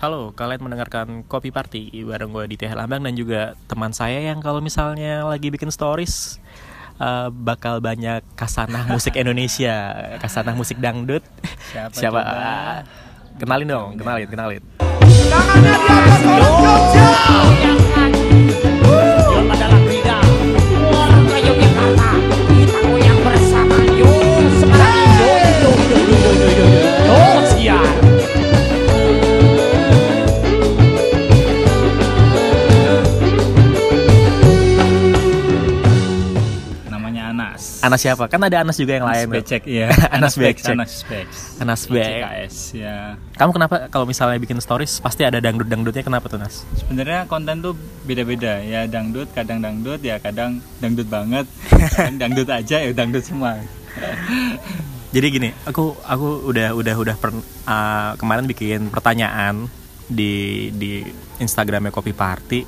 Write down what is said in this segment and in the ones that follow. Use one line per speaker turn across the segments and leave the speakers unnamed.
Halo, kalian mendengarkan Kopi Party bareng gue di TH Lambang dan juga teman saya yang kalau misalnya lagi bikin stories uh, bakal banyak kasanah musik Indonesia, kasanah musik dangdut.
Siapa?
Siapa?
coba?
Kenalin dong, kenalin, kenalin.
Tangannya di atas
Anas.
Anas siapa? Kan ada Anas juga yang lain. tuh.
Becek, iya.
Anas Becek.
Anas Becek.
Anas Becek.
CKS, ya.
Kamu kenapa kalau misalnya bikin stories pasti ada dangdut-dangdutnya kenapa tuh Nas?
Sebenarnya konten tuh beda-beda. Ya dangdut, kadang dangdut, ya kadang dangdut banget. Kadang dangdut aja, ya dangdut semua.
Jadi gini, aku aku udah udah udah per, uh, kemarin bikin pertanyaan di di Instagramnya Kopi Party.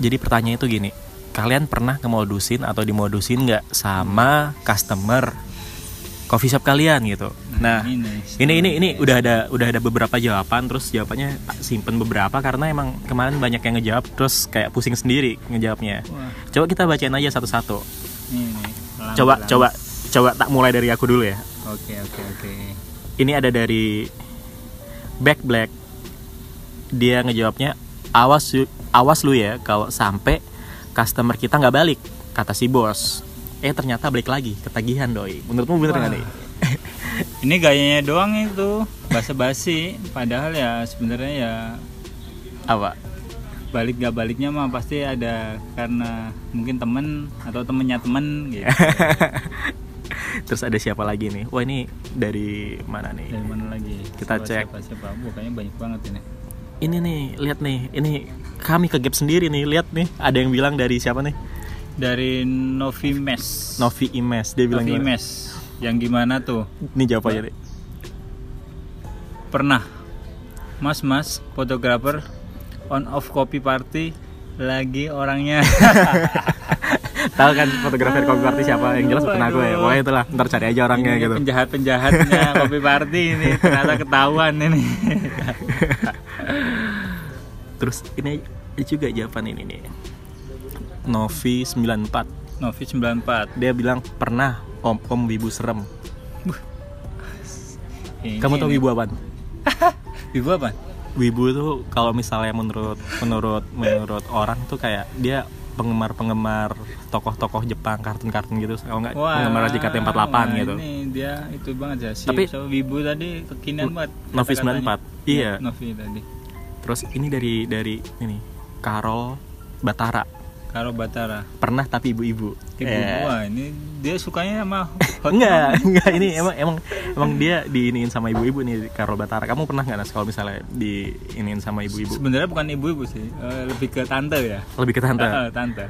Jadi pertanyaan itu gini, kalian pernah ngemodusin atau dimodusin nggak sama customer coffee shop kalian gitu? Nah,
ini,
ini ini ini udah ada udah ada beberapa jawaban, terus jawabannya tak simpen beberapa karena emang kemarin banyak yang ngejawab, terus kayak pusing sendiri ngejawabnya.
Wah,
Coba kita bacain aja satu-satu. Coba coba coba tak mulai dari aku dulu ya.
Oke, oke, oke.
ini ada dari Back Black dia ngejawabnya awas awas lu ya kalau sampai customer kita nggak balik kata si bos eh ternyata balik lagi ketagihan doi menurutmu bener nggak nih
Ini gayanya doang itu basa-basi. Padahal ya sebenarnya ya
apa
balik gak baliknya mah pasti ada karena mungkin temen atau temennya temen gitu.
terus ada siapa lagi nih wah ini dari mana nih
Dari mana lagi?
Kita
Siapa,
cek.
Siapa, siapa? Bukannya banyak banget ini.
ini nih lihat nih ini kami ke gap sendiri nih lihat nih ada yang bilang dari siapa nih
Dari Novi Mes.
Novi Imes dia bilang
Novi
gimana?
Mes. Yang gimana tuh?
ini jawab aja deh
Pernah. Mas Mas fotografer on off copy party lagi orangnya
tahu kan fotografer kopi party siapa yang jelas bukan aku ya pokoknya itulah ntar cari aja orangnya
Ini
gitu
penjahat penjahatnya copy party ini ternyata ketahuan ini
Terus ini ada juga jawaban ini nih. Novi 94
Novi 94
Dia bilang pernah om om wibu serem.
Ini-
Kamu tahu
ini.
wibu apa?
Wibu apa?
Wibu itu kalau misalnya menurut menurut menurut orang tuh kayak dia penggemar-penggemar tokoh-tokoh Jepang, kartun-kartun gitu. Kalau nggak penggemar JKT48
wah,
gitu.
Ini dia itu banget ya. Si,
Tapi-
so, Wibu tadi kekinian banget.
Novi
kata-katanya.
94. Iya.
Novi tadi.
Terus ini dari dari ini Karol Batara.
Karo Batara.
Pernah tapi ibu-ibu.
Ibu
Eh,
wah ini dia sukanya sama
enggak, enggak ini emang emang emang dia diiniin sama ibu-ibu nih Karol Batara. Kamu pernah nggak Nas kalau misalnya diiniin sama ibu-ibu?
Sebenarnya bukan ibu-ibu sih, eh, lebih ke tante ya.
Lebih ke tante.
Eh, tante.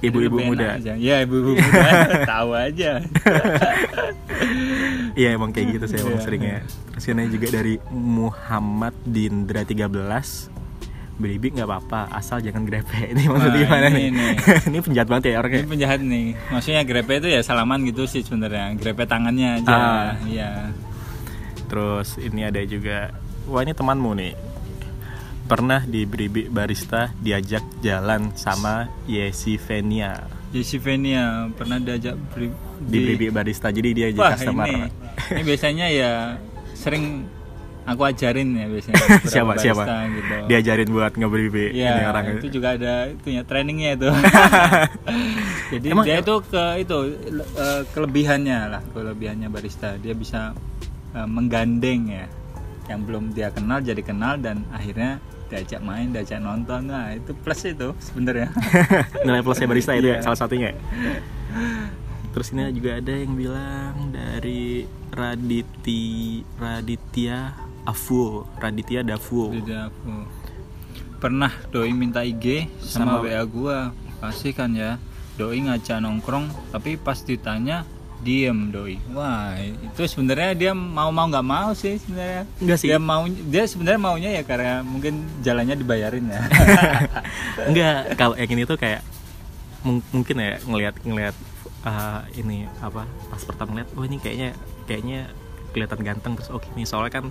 Ibu-ibu muda.
aja. Iya, ibu-ibu muda. Tahu aja.
Iya emang kayak gitu sih emang
Iya.
seringnya. Ini juga dari Muhammad Dindra 13 Baby nggak apa-apa asal jangan grepe ini maksudnya
Wah,
gimana
ini
nih?
nih.
ini penjahat banget ya
Ini
orangnya.
penjahat nih. Maksudnya grepe itu ya salaman gitu sih sebenarnya. Grepe tangannya aja.
Ah.
Iya.
Terus ini ada juga wah ini temanmu nih pernah di Bribi Barista diajak jalan sama Yesi Venia
Jesse Venia pernah diajak beri,
di Bribi Barista jadi dia jadi
Wah
customer.
ini, ini biasanya ya sering aku ajarin ya biasanya.
siapa siapa?
barista Gitu.
Diajarin buat ngebribi
Ya,
ini orang
itu juga ada itunya trainingnya itu. Jadi
Emang-
dia itu ke itu eh, kelebihannya lah, kelebihannya barista. Dia bisa eh, menggandeng ya yang belum dia kenal jadi kenal dan akhirnya diajak main, diajak nonton. Nah, itu plus itu sebenarnya.
nilai plusnya barista itu ya
Iya.
salah satunya ya? Terus ini juga ada yang bilang dari Raditi Raditya Afu Raditya Dafu
Tidak aku. Pernah doi minta IG
Sama-
sama, WA gua. Pasti kan ya. Doi ngajak nongkrong tapi pas ditanya diem doi. Wah, itu sebenarnya dia mau mau nggak mau sih sebenarnya.
Enggak sih.
Dia mau dia sebenarnya maunya ya karena mungkin jalannya dibayarin ya.
enggak kalau yang ini tuh kayak mung- mungkin ya ngelihat ngelihat uh, ini apa pas pertama ngeliat oh ini kayaknya kayaknya kelihatan ganteng terus oke nih soalnya kan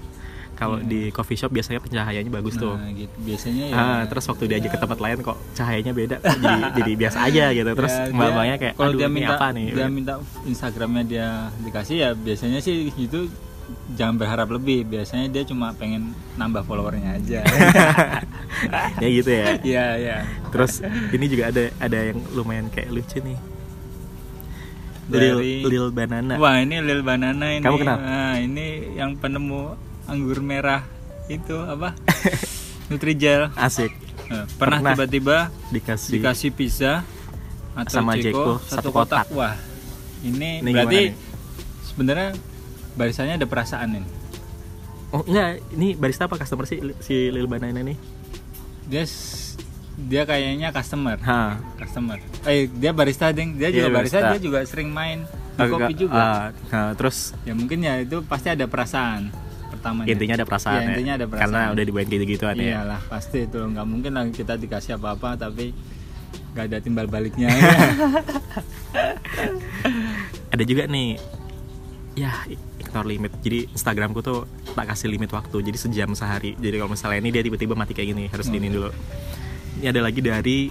kalau
Iya.
di coffee shop biasanya pencahayaannya bagus tuh.
Nah, gitu. Biasanya ya.
Ah, terus waktu diajak ke tempat lain kok cahayanya beda jadi jadi biasa aja gitu. Terus
Ya,
mbak-mbaknya kayak
kalau dia minta
apa nih?
dia minta Instagramnya dia dikasih ya biasanya sih itu jangan berharap lebih. Biasanya dia cuma pengen nambah followernya aja.
Ya gitu ya.
Iya iya.
Terus ini juga ada ada yang lumayan kayak lucu nih
Dari-
Lil, Lil Banana
wah ini Lil Banana ini
Kamu kenal?
Nah, ini yang penemu anggur merah itu apa Nutrijel
asik
Nah, pernah
Pernah.
tiba-tiba
dikasih,
dikasih pizza atau
Sama
Ceko
Jeko,
satu kotak.
kotak.
wah ini,
Ini
berarti sebenarnya barisannya ada perasaan ini
oh enggak ini barista apa customer sih si Lil Banana nih
dia dia kayaknya customer.
Ha.
Customer. Eh dia barista ding. Dia juga
Iya,
barista.
barista.
dia juga sering main di kopi juga.
ah, nah, terus?
Ya mungkin ya itu pasti ada perasaan pertamanya.
Intinya ada perasaan
Iya,
ya.
intinya ada perasaan.
karena udah dibuat gitu gitu ya.
Iyalah pasti itu. Nggak mungkin lah kita dikasih apa-apa tapi nggak ada timbal baliknya.
Ada juga nih. Ya ignore limit. Jadi Instagramku tuh tak kasih limit waktu. Jadi sejam sehari. Jadi kalau misalnya ini dia tiba-tiba mati kayak gini harus
Hmm.
diinin dulu ini ada lagi dari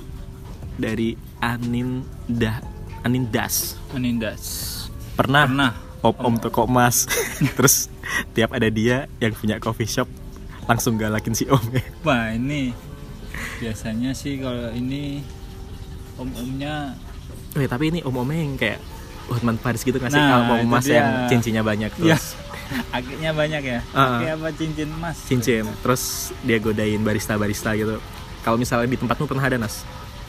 dari Anin dah Anin Das
Anindas.
Pernah,
pernah.
Om om toko emas. Terus tiap ada dia yang punya coffee shop langsung galakin si om.
Wah ini biasanya sih kalau ini om-omnya
Weh, tapi ini om omnya yang kayak Hotman Paris gitu nggak sih?
Nah,
kalau emas
dia.
yang cincinnya banyak
ya
terus.
Akiknya banyak ya.
Ah.
akik apa cincin emas?
Cincin. Terus dia godain barista barista gitu kalau misalnya di tempatmu pernah ada nas?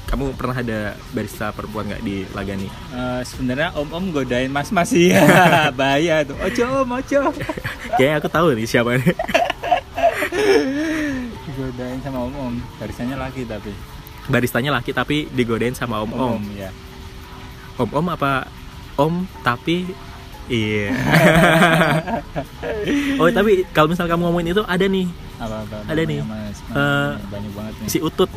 Kamu pernah ada barista perempuan nggak di Lagani?
Eh, sebenarnya om-om godain mas-mas iya bahaya tuh. Ojo om ojo.
Kayaknya aku tahu nih siapa nih.
Digodain sama om-om barisannya laki tapi.
Baristanya laki tapi digodain sama om om
om ya
om om apa om tapi iya. Oh tapi kalau misal kamu ngomongin itu ada nih
apa apa
Ada nih.
mas,
Eh,
banyak banget nih.
si utut.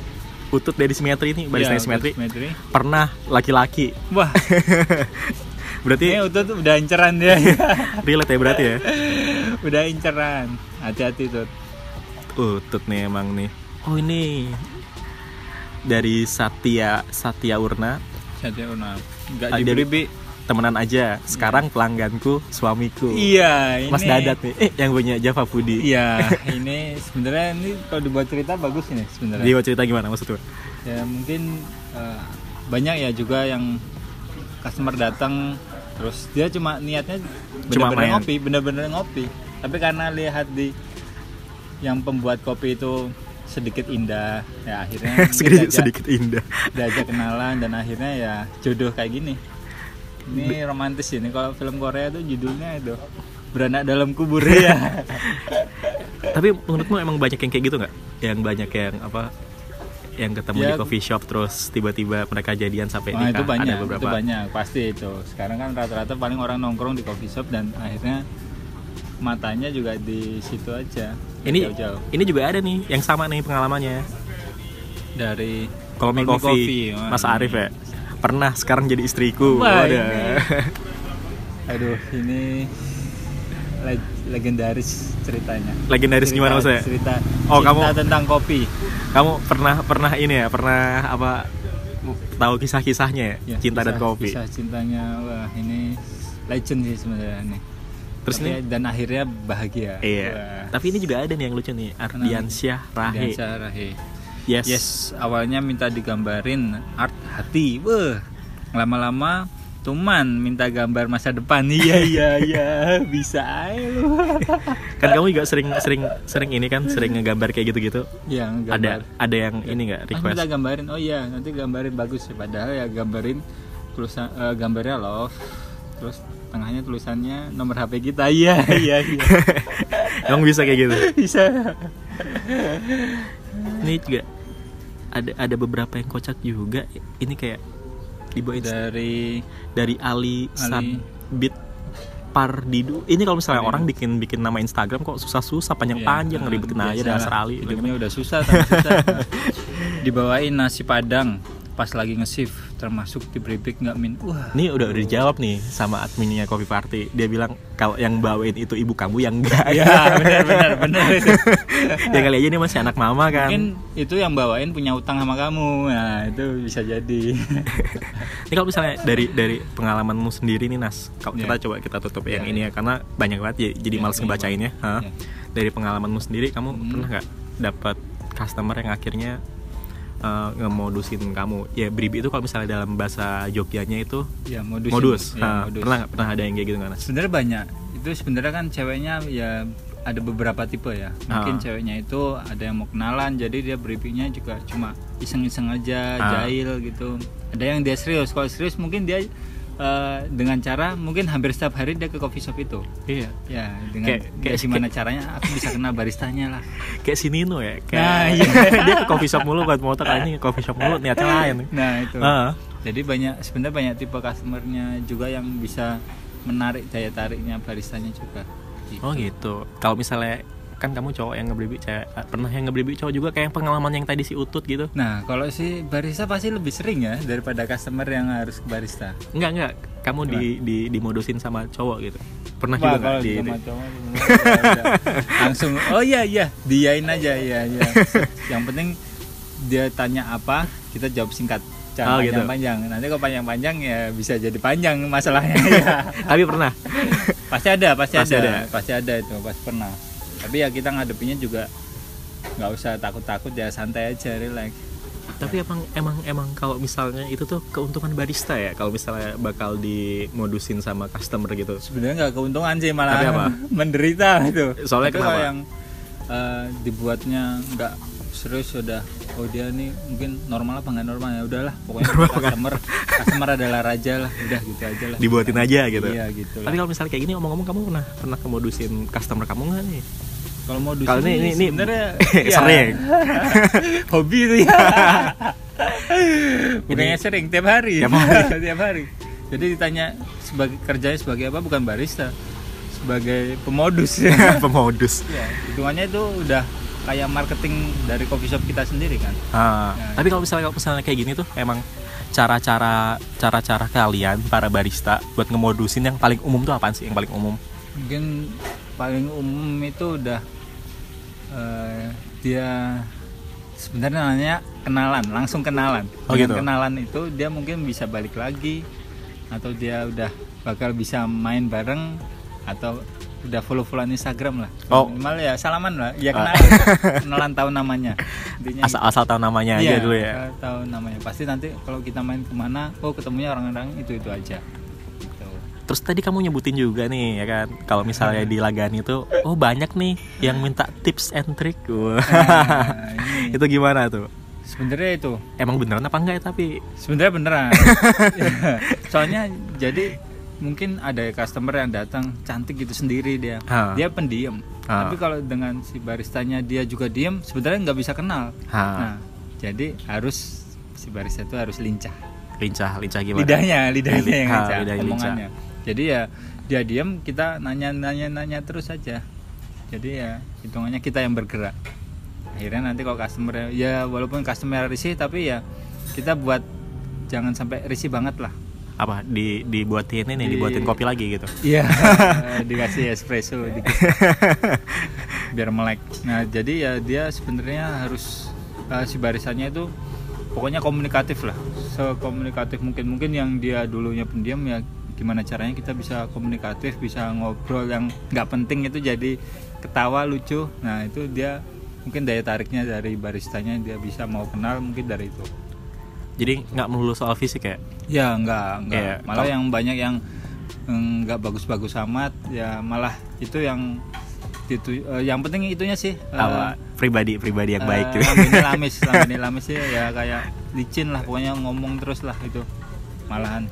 Utut dari simetri ini baristanya
Iya,
simetri.
simetri.
pernah laki-laki.
Wah.
Berarti
ini utut udah inceran dia.
Relate ya berarti ya?
Udah inceran. Hati-hati tuh
Utut nih emang nih. Oh ini dari Satya Satya Urna
Satya Una nggak diberi
temenan aja. Sekarang pelangganku suamiku.
iya ini
Mas Dadat nih. Eh yang punya Java Foodie.
iya ini sebenarnya ini kalau dibuat cerita bagus ini sebenarnya
Dia mau cerita gimana maksudnya?
ya mungkin eh, banyak ya juga yang customer datang terus dia cuma niatnya bener-bener ngopi bener-bener ngopi tapi karena lihat di yang pembuat kopi itu sedikit indah ya akhirnya
sedikit,
diajak-
sedikit indah.
diajak kenalan dan akhirnya ya jodoh kayak gini ini romantis ini kalau film Korea tuh judulnya itu beranak dalam kubur ya
Tapi menurutmu emang banyak yang kayak gitu nggak? Yang banyak yang apa? Yang ketemu
Ya.
di coffee shop terus tiba-tiba mereka jadian sampai
Wah,
nikah.
itu banyak,
Ada beberapa.
itu banyak, pasti itu. Sekarang kan rata-rata paling orang nongkrong di coffee shop dan akhirnya matanya juga di situ aja.
Ini
jauh-jauh
ini juga ada nih yang sama nih pengalamannya.
dari
Call Me Coffee,
Coffee,
Mas. Arif ya. Pernah sekarang jadi istriku.
Wah, ini. Aduh, ini leg- legendaris ceritanya.
Legendaris
Cerita-
gimana maksudnya?
Cerita,
Oh,
cerita
kamu-
tentang kopi.
Kamu pernah pernah ini ya, pernah apa tahu kisah-kisahnya ya?
Ya,
cinta dan
kisah-
kopi.
Kisah cintanya, wah ini legend sih sebenarnya nih.
Terus
Tapi-
nih
dan akhirnya bahagia.
Iya.
Wah.
Tapi ini juga ada nih yang lucu nih, Ardiansyah Rahe.
Diansyah Rahe.
Yes.
Yes, awalnya minta digambarin art hati. Wah, lama-lama Tuman minta gambar masa depan. Iya iya iya, bisa aja lu.
Kan kamu juga sering sering sering ini kan, sering ngegambar kayak gitu-gitu.
Ya,
Ada
gambar.
ada yang ini nggak
Mas minta
request?
gambarin. Oh iya, nanti gambarin bagus ya. Padahal ya gambarin tulisan eh, gambarnya love. Terus tengahnya tulisannya nomor HP kita. Iya iya iya.
Kamu bisa kayak gitu.
bisa.
Ini juga ada ada beberapa yang kocak juga. Ini kayak di bawah Insta-
Dari
dari Ali,
Ali.
Sabit Pardidu. Ini kalau misalnya
Pardidu.
orang bikin bikin nama Instagram kok susah-susah panjang-panjang
Iya,
ngeribetin aja dasar Ali.
Hidupnya udah susah, susah. Dibawain nasi padang pas lagi nge-shift termasuk di briefing nggak min wah
Ini udah udah dijawab nih sama adminnya Coffee Party. Dia bilang kalau yang bawain itu ibu kamu yang enggak.
ya benar benar benar
ya kali aja ini masih anak mama kan.
mungkin itu yang bawain punya utang sama kamu nah itu bisa jadi
Ini kalau misalnya dari dari pengalamanmu sendiri nih Nas, kalau
Iya.
kita coba kita tutup
Iya,
yang ini ya karena banyak banget jadi, jadi
Iya,
males
banyak
ngebacainnya. Hah?
Iya.
Dari pengalamanmu sendiri kamu
Hmm.
pernah nggak dapat customer yang akhirnya uh, ngemodusin kamu? Ya bribi itu kalau misalnya dalam bahasa Jogjanya itu
ya modus
modus.
ya,
Hah,
modus.
Pernah? Pernah ada yang kayak gitu Nas?
sebenarnya banyak itu sebenarnya kan ceweknya ya ada beberapa tipe ya mungkin
Ah.
ceweknya itu ada yang mau kenalan jadi dia briefingnya juga cuma iseng-iseng aja
Ah.
jahil gitu ada yang dia serius kalau serius mungkin dia eh, dengan cara mungkin hampir setiap hari dia ke coffee shop itu
Iya.
ya dengan
Kayak-
ya
kayak-
gimana caranya aku bisa kenal baristanya lah
Kayak si Nino ya. Kayak
Nah, iya.
dia ke coffee shop mulu buat motor kali ini ke coffee shop mulu niatnya lain.
nah itu
Ah.
jadi banyak sebenarnya banyak tipe customernya juga yang bisa menarik daya tariknya baristanya juga Gitu.
Oh gitu. Kalau misalnya kan kamu cowok yang ngebribi cewek pernah yang ngebribi cowok juga kayak yang pengalaman yang tadi si Utut gitu.
Nah, kalau si barista pasti lebih sering ya daripada customer yang harus ke barista.
Enggak enggak. Kamu di di dimodusin sama cowok gitu. Pernah
Wah,
juga nggak
kalau
di,
sama cowok langsung oh iya iya diain aja ya ya. Yang penting dia tanya apa, kita jawab singkat.
Oh,
Jangan
gitu.
panjang-panjang. Nanti kalau panjang-panjang ya bisa jadi panjang masalahnya ya.
Tapi pernah.
pasti ada, pasti,
Pasti
ada.
ada.
Pasti ada itu, pasti pernah. Tapi ya kita ngadepinnya juga nggak usah takut-takut ya santai aja, relax.
Tapi emang emang emang kalau misalnya itu tuh keuntungan barista ya kalau misalnya bakal dimodusin sama customer gitu.
sebenarnya nggak keuntungan sih malah
Tapi apa?
menderita itu
Soalnya
kalau
kenapa?
yang eh, dibuatnya nggak serius sudah oh dia nih mungkin normal apa nggak normal ya udahlah pokoknya customer customer adalah raja lah udah gitu aja lah
Dibuatin aja gitu.
iya gitu
Tapi kalau misalnya kayak gini ngomong-ngomong kamu pernah pernah kemodusin customer kamu nggak nih?
Kalau mau
Kalau ini ini, ini
sebenarnya
sering.
hobi itu ya bukannya sering tiap hari
Tiap hari.
tiap hari jadi ditanya sebagai kerjanya sebagai apa bukan barista sebagai pemodus
Pemodus.
Ya, hitungannya itu udah kayak marketing dari coffee shop kita sendiri kan.
Ah,
Ya.
tapi kalau misalnya kalau misalnya kayak gini tuh emang cara-cara cara-cara kalian para barista buat ngemodusin yang paling umum tuh apaan sih yang paling umum?
Mungkin paling umum itu udah eh, dia sebenarnya namanya kenalan, langsung kenalan.
Oh,
Dengan
gitu.
kenalan itu dia mungkin bisa balik lagi atau dia udah bakal bisa main bareng atau udah follow-followan Instagram lah.
Oh.
Minimal ya salaman lah, ya
Ah.
kenalan. kenalan tahu namanya. Intinya gitu.
Asal-asal tahu namanya aja
Iya,
dulu ya.
asal tahu namanya. Pasti nanti kalau kita main ke mana, oh ketemunya orang-orang itu itu aja.
Terus tadi kamu nyebutin juga nih ya kan kalau misalnya di Lagan itu oh banyak nih yang minta tips and trick. Wah.
Nah,
itu gimana tuh?
sebenarnya itu
Emang beneran apa enggak ya tapi
sebenarnya beneran. Soalnya jadi mungkin ada customer yang datang cantik gitu sendiri dia,
Ha.
dia pendiam.
Ha.
Tapi kalau dengan si baristanya dia juga diem, sebenarnya nggak bisa kenal.
Ha.
Nah, jadi harus si barista itu harus lincah.
lincah lincah gimana?
lidahnya lidahnya yang
Ah,
lincah,
lidahnya lincah.
Jadi ya dia diam kita nanya nanya nanya terus saja jadi ya hitungannya kita yang bergerak. Akhirnya nanti kalau customer ya walaupun customer risih tapi ya kita buat jangan sampai risih banget lah.
Apa di dibuatin ini
Di-
dibuatin kopi lagi gitu.
iya. Dikasih espresso dikit. Biar melek. Nah jadi ya dia sebenarnya harus eh, si barisannya itu pokoknya komunikatif lah. Sekomunikatif mungkin mungkin yang dia dulunya pendiam ya gimana caranya kita bisa komunikatif bisa ngobrol yang nggak penting itu jadi ketawa lucu nah itu dia mungkin daya tariknya dari baristanya dia bisa mau kenal mungkin dari itu
Jadi nggak melulu soal fisik ya?
Ya enggak, enggak.
Iya,
malah yang banyak yang enggak bagus-bagus amat, ya malah itu yang itu eh, yang penting itunya sih
Apa pribadi pribadi yang baik
eh,
gitu.
lamis, lambene lamis sih ya kayak licin lah pokoknya ngomong terus lah itu. Malahan.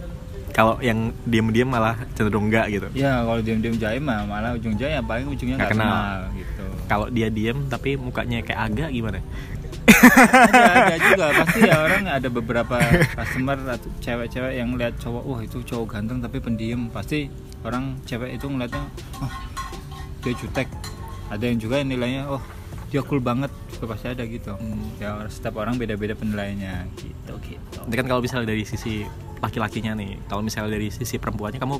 Kalau yang diem-diem malah cenderung enggak gitu.
Ya kalau diam-diam jaim mah malah ujung jaya paling ujungnya
Nggak
nggak
kenal.
kenal. gitu.
Kalau dia diem tapi mukanya kayak agak gimana?
ada, ada juga pasti ya orang ada beberapa customer atau cewek-cewek yang lihat cowok wah itu cowok ganteng tapi pendiam pasti orang cewek itu ngeliatnya oh dia jutek ada yang juga yang nilainya oh dia cool banget juga pasti ada gitu
Hmm.
ya setiap orang beda-beda penilaiannya gitu gitu
Ini kan kalau misalnya dari sisi laki-lakinya nih, kalau misalnya dari sisi perempuannya kamu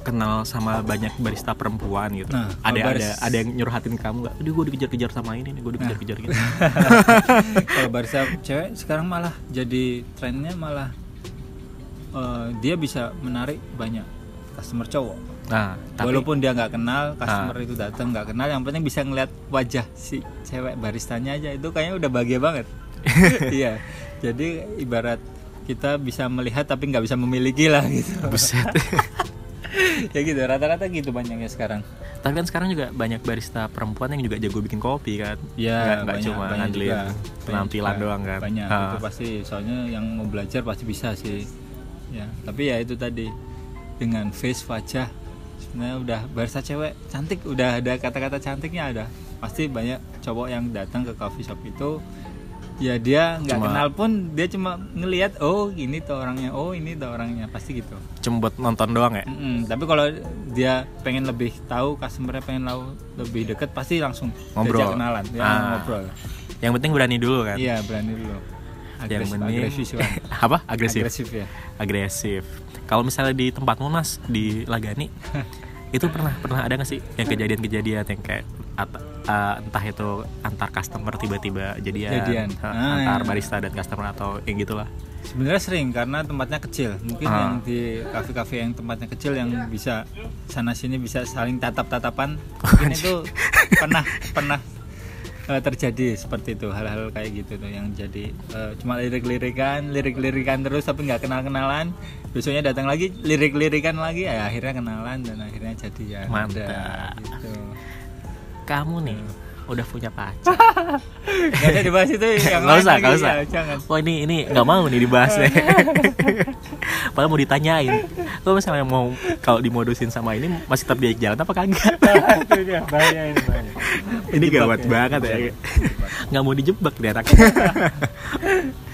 kenal sama banyak barista perempuan gitu.
Nah,
ada
kalau
ada
baris-
ada yang nyurhatin kamu nggak? Aduh gue dikejar-kejar sama ini nih, gue dikejar-kejar gitu.
kalau barista cewek sekarang malah jadi trennya malah eh, dia bisa menarik banyak customer cowok
Nah, tapi
walaupun dia nggak kenal customer itu datang nggak kenal yang penting bisa ngeliat wajah si cewek baristanya aja itu kayaknya udah bahagia banget iya jadi ibarat kita bisa melihat tapi nggak bisa memiliki lah gitu
buset.
ya gitu rata-rata gitu banyaknya sekarang
tapi kan sekarang juga banyak barista perempuan yang juga jago bikin kopi kan.
ya
Nggak- cuma ngandelin penampilan
juga.
doang kan.
banyak
Ah.
itu pasti soalnya yang mau belajar pasti bisa sih ya tapi ya itu tadi dengan face wajah sebenarnya udah barista cewek cantik udah ada kata-kata cantiknya ada pasti banyak cowok yang datang ke coffee shop itu ya dia nggak kenal pun dia cuma ngelihat oh ini tuh orangnya oh ini tuh orangnya pasti gitu
Cuma buat nonton doang ya.
Mm-mm, tapi kalau dia pengen lebih tahu customernya pengen tahu lebih deket pasti langsung
Ngobrol.
kenalan ya,
Ah.
ngobrol
Yang penting berani dulu kan.
Iya berani dulu.
Yang
Agresif,
penting
agresif
apa? Agresif.
Agresif ya.
agresif. Kalau misalnya di tempatmu mas di Lagani itu pernah pernah ada nggak sih yang kejadian-kejadian yang kayak at- uh, entah itu antar customer tiba-tiba jadian,
Jadian.
uh,
Ah,
antar
iya.
barista dan customer atau yang gitulah.
Sebenarnya sering karena tempatnya kecil. Mungkin
Ah.
yang di kafe-kafe yang tempatnya kecil yang bisa sana sini bisa saling tatap-tatapan. Mungkin itu pernah pernah eh, terjadi seperti itu hal-hal kayak gitu tuh yang jadi eh, cuma lirik-lirikan, lirik-lirikan terus tapi nggak kenal-kenalan. Besoknya datang lagi lirik-lirikan lagi, ya akhirnya kenalan dan akhirnya jadi ya
Mantap.
udah, gitu.
Kamu nih udah punya pacar.
Gak ada dibahas itu yang lain
usah,
lagi,
nggak usah.
ya, jangan.
Wah ini ini nggak mau nih dibahas deh. Padahal mau ditanyain. Lo misalnya mau kalau dimodusin sama ini masih tetap diajak jalan apa kagak?
Itu dia, bahaya ini bahaya.
ini gawat
ya.
banget ya. Nggak mau dijebak dia anak.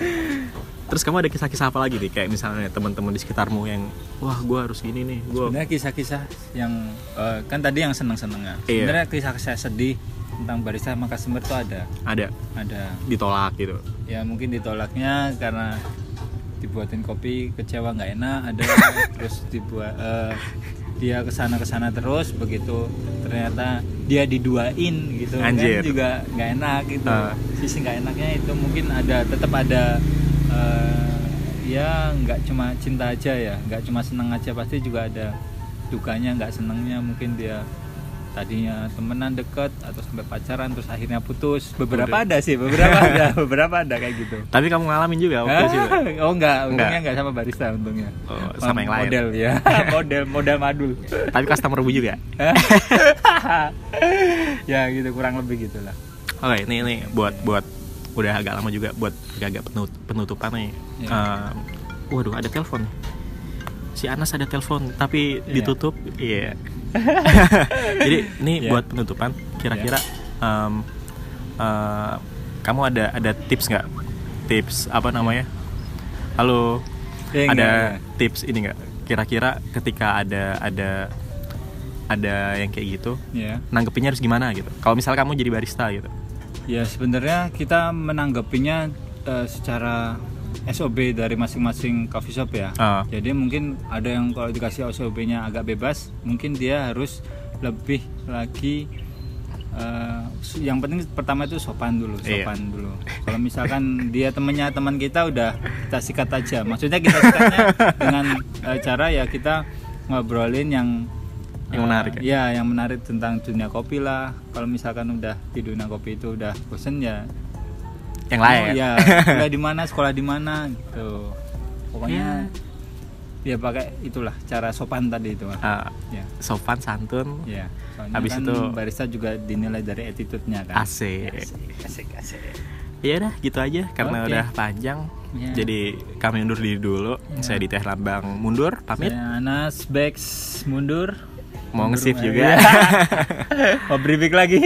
Terus kamu ada kisah-kisah apa lagi nih kayak misalnya teman-teman di sekitarmu yang wah gue harus gini nih gue
Sebenarnya kisah-kisah yang eh, kan tadi yang seneng-seneng ya.
Iya.
Sebenarnya kisah-kisah sedih tentang barista sama customer itu ada,
ada
ada.
ditolak gitu.
Ya mungkin ditolaknya karena dibuatin kopi kecewa nggak enak, ada terus dibuat eh, dia ke sana ke sana terus begitu ternyata dia diduain gitu
Anjir.
kan juga nggak enak gitu
Ah.
sisi nggak enaknya itu mungkin ada tetap ada eh, ya nggak cuma cinta aja ya nggak cuma senang aja pasti juga ada dukanya nggak senangnya mungkin dia tadinya temenan deket atau sampai pacaran terus akhirnya putus beberapa
Udah.
ada sih beberapa ada beberapa ada kayak gitu
Tapi kamu ngalamin juga waktu itu. juga?
oh enggak untungnya
Enggak.
enggak sama barista untungnya
Oh, sama yang lain.
model ya model model madul
Tapi customer bu juga.
ya gitu kurang lebih gitulah
Oke, ini ini buat buat udah agak lama juga buat agak penut, penutupan nih.
Iya.
Ehm, waduh, ada telepon. Si Anas ada telepon tapi
Iya.
ditutup. Iya. Jadi ini
Iya.
buat penutupan kira-kira em, eh, kamu ada ada tips nggak? Tips apa namanya? Halo.
Eh,
ada
enggak,
tips ini nggak? Kira-kira ketika ada ada ada yang kayak gitu,
ya
nanggepinnya harus gimana gitu? Kalau misal kamu jadi barista gitu.
Ya sebenarnya kita menanggapinya eh, secara SOB dari masing-masing coffee shop ya
Ah.
jadi mungkin ada yang kalau dikasih SOB-nya agak bebas mungkin dia harus lebih lagi eh, yang penting pertama itu sopan dulu
Iya.
sopan dulu kalau misalkan dia temennya teman kita udah kita sikat aja maksudnya kita sikatnya dengan eh, cara ya kita ngobrolin yang
Yang menarik ya?
ya yang menarik tentang dunia kopi lah kalau misalkan udah di dunia kopi itu udah bosen ya
Yang lain.
Oh, ya kuliah di mana sekolah di mana gitu pokoknya ya pakai itulah cara sopan tadi itu.
Ah,
ya
sopan santun
ya soalnya
Habis
kan
itu-
barista juga dinilai dari attitude-nya kan
asik.
asik asik
Ya udah gitu aja karena
Oke.
udah panjang.
Ya.
Jadi kami undur diri dulu. Saya di Teh Lambang mundur pamit.
saya Anas Bex mundur
mau
nge-save
juga.
Iya. mau briefing lagi.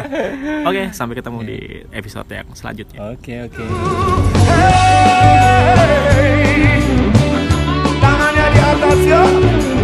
Oke, sampai ketemu okay. di episode yang selanjutnya.
Oke, okay, oke.
Okay. Tangannya di atas yuk.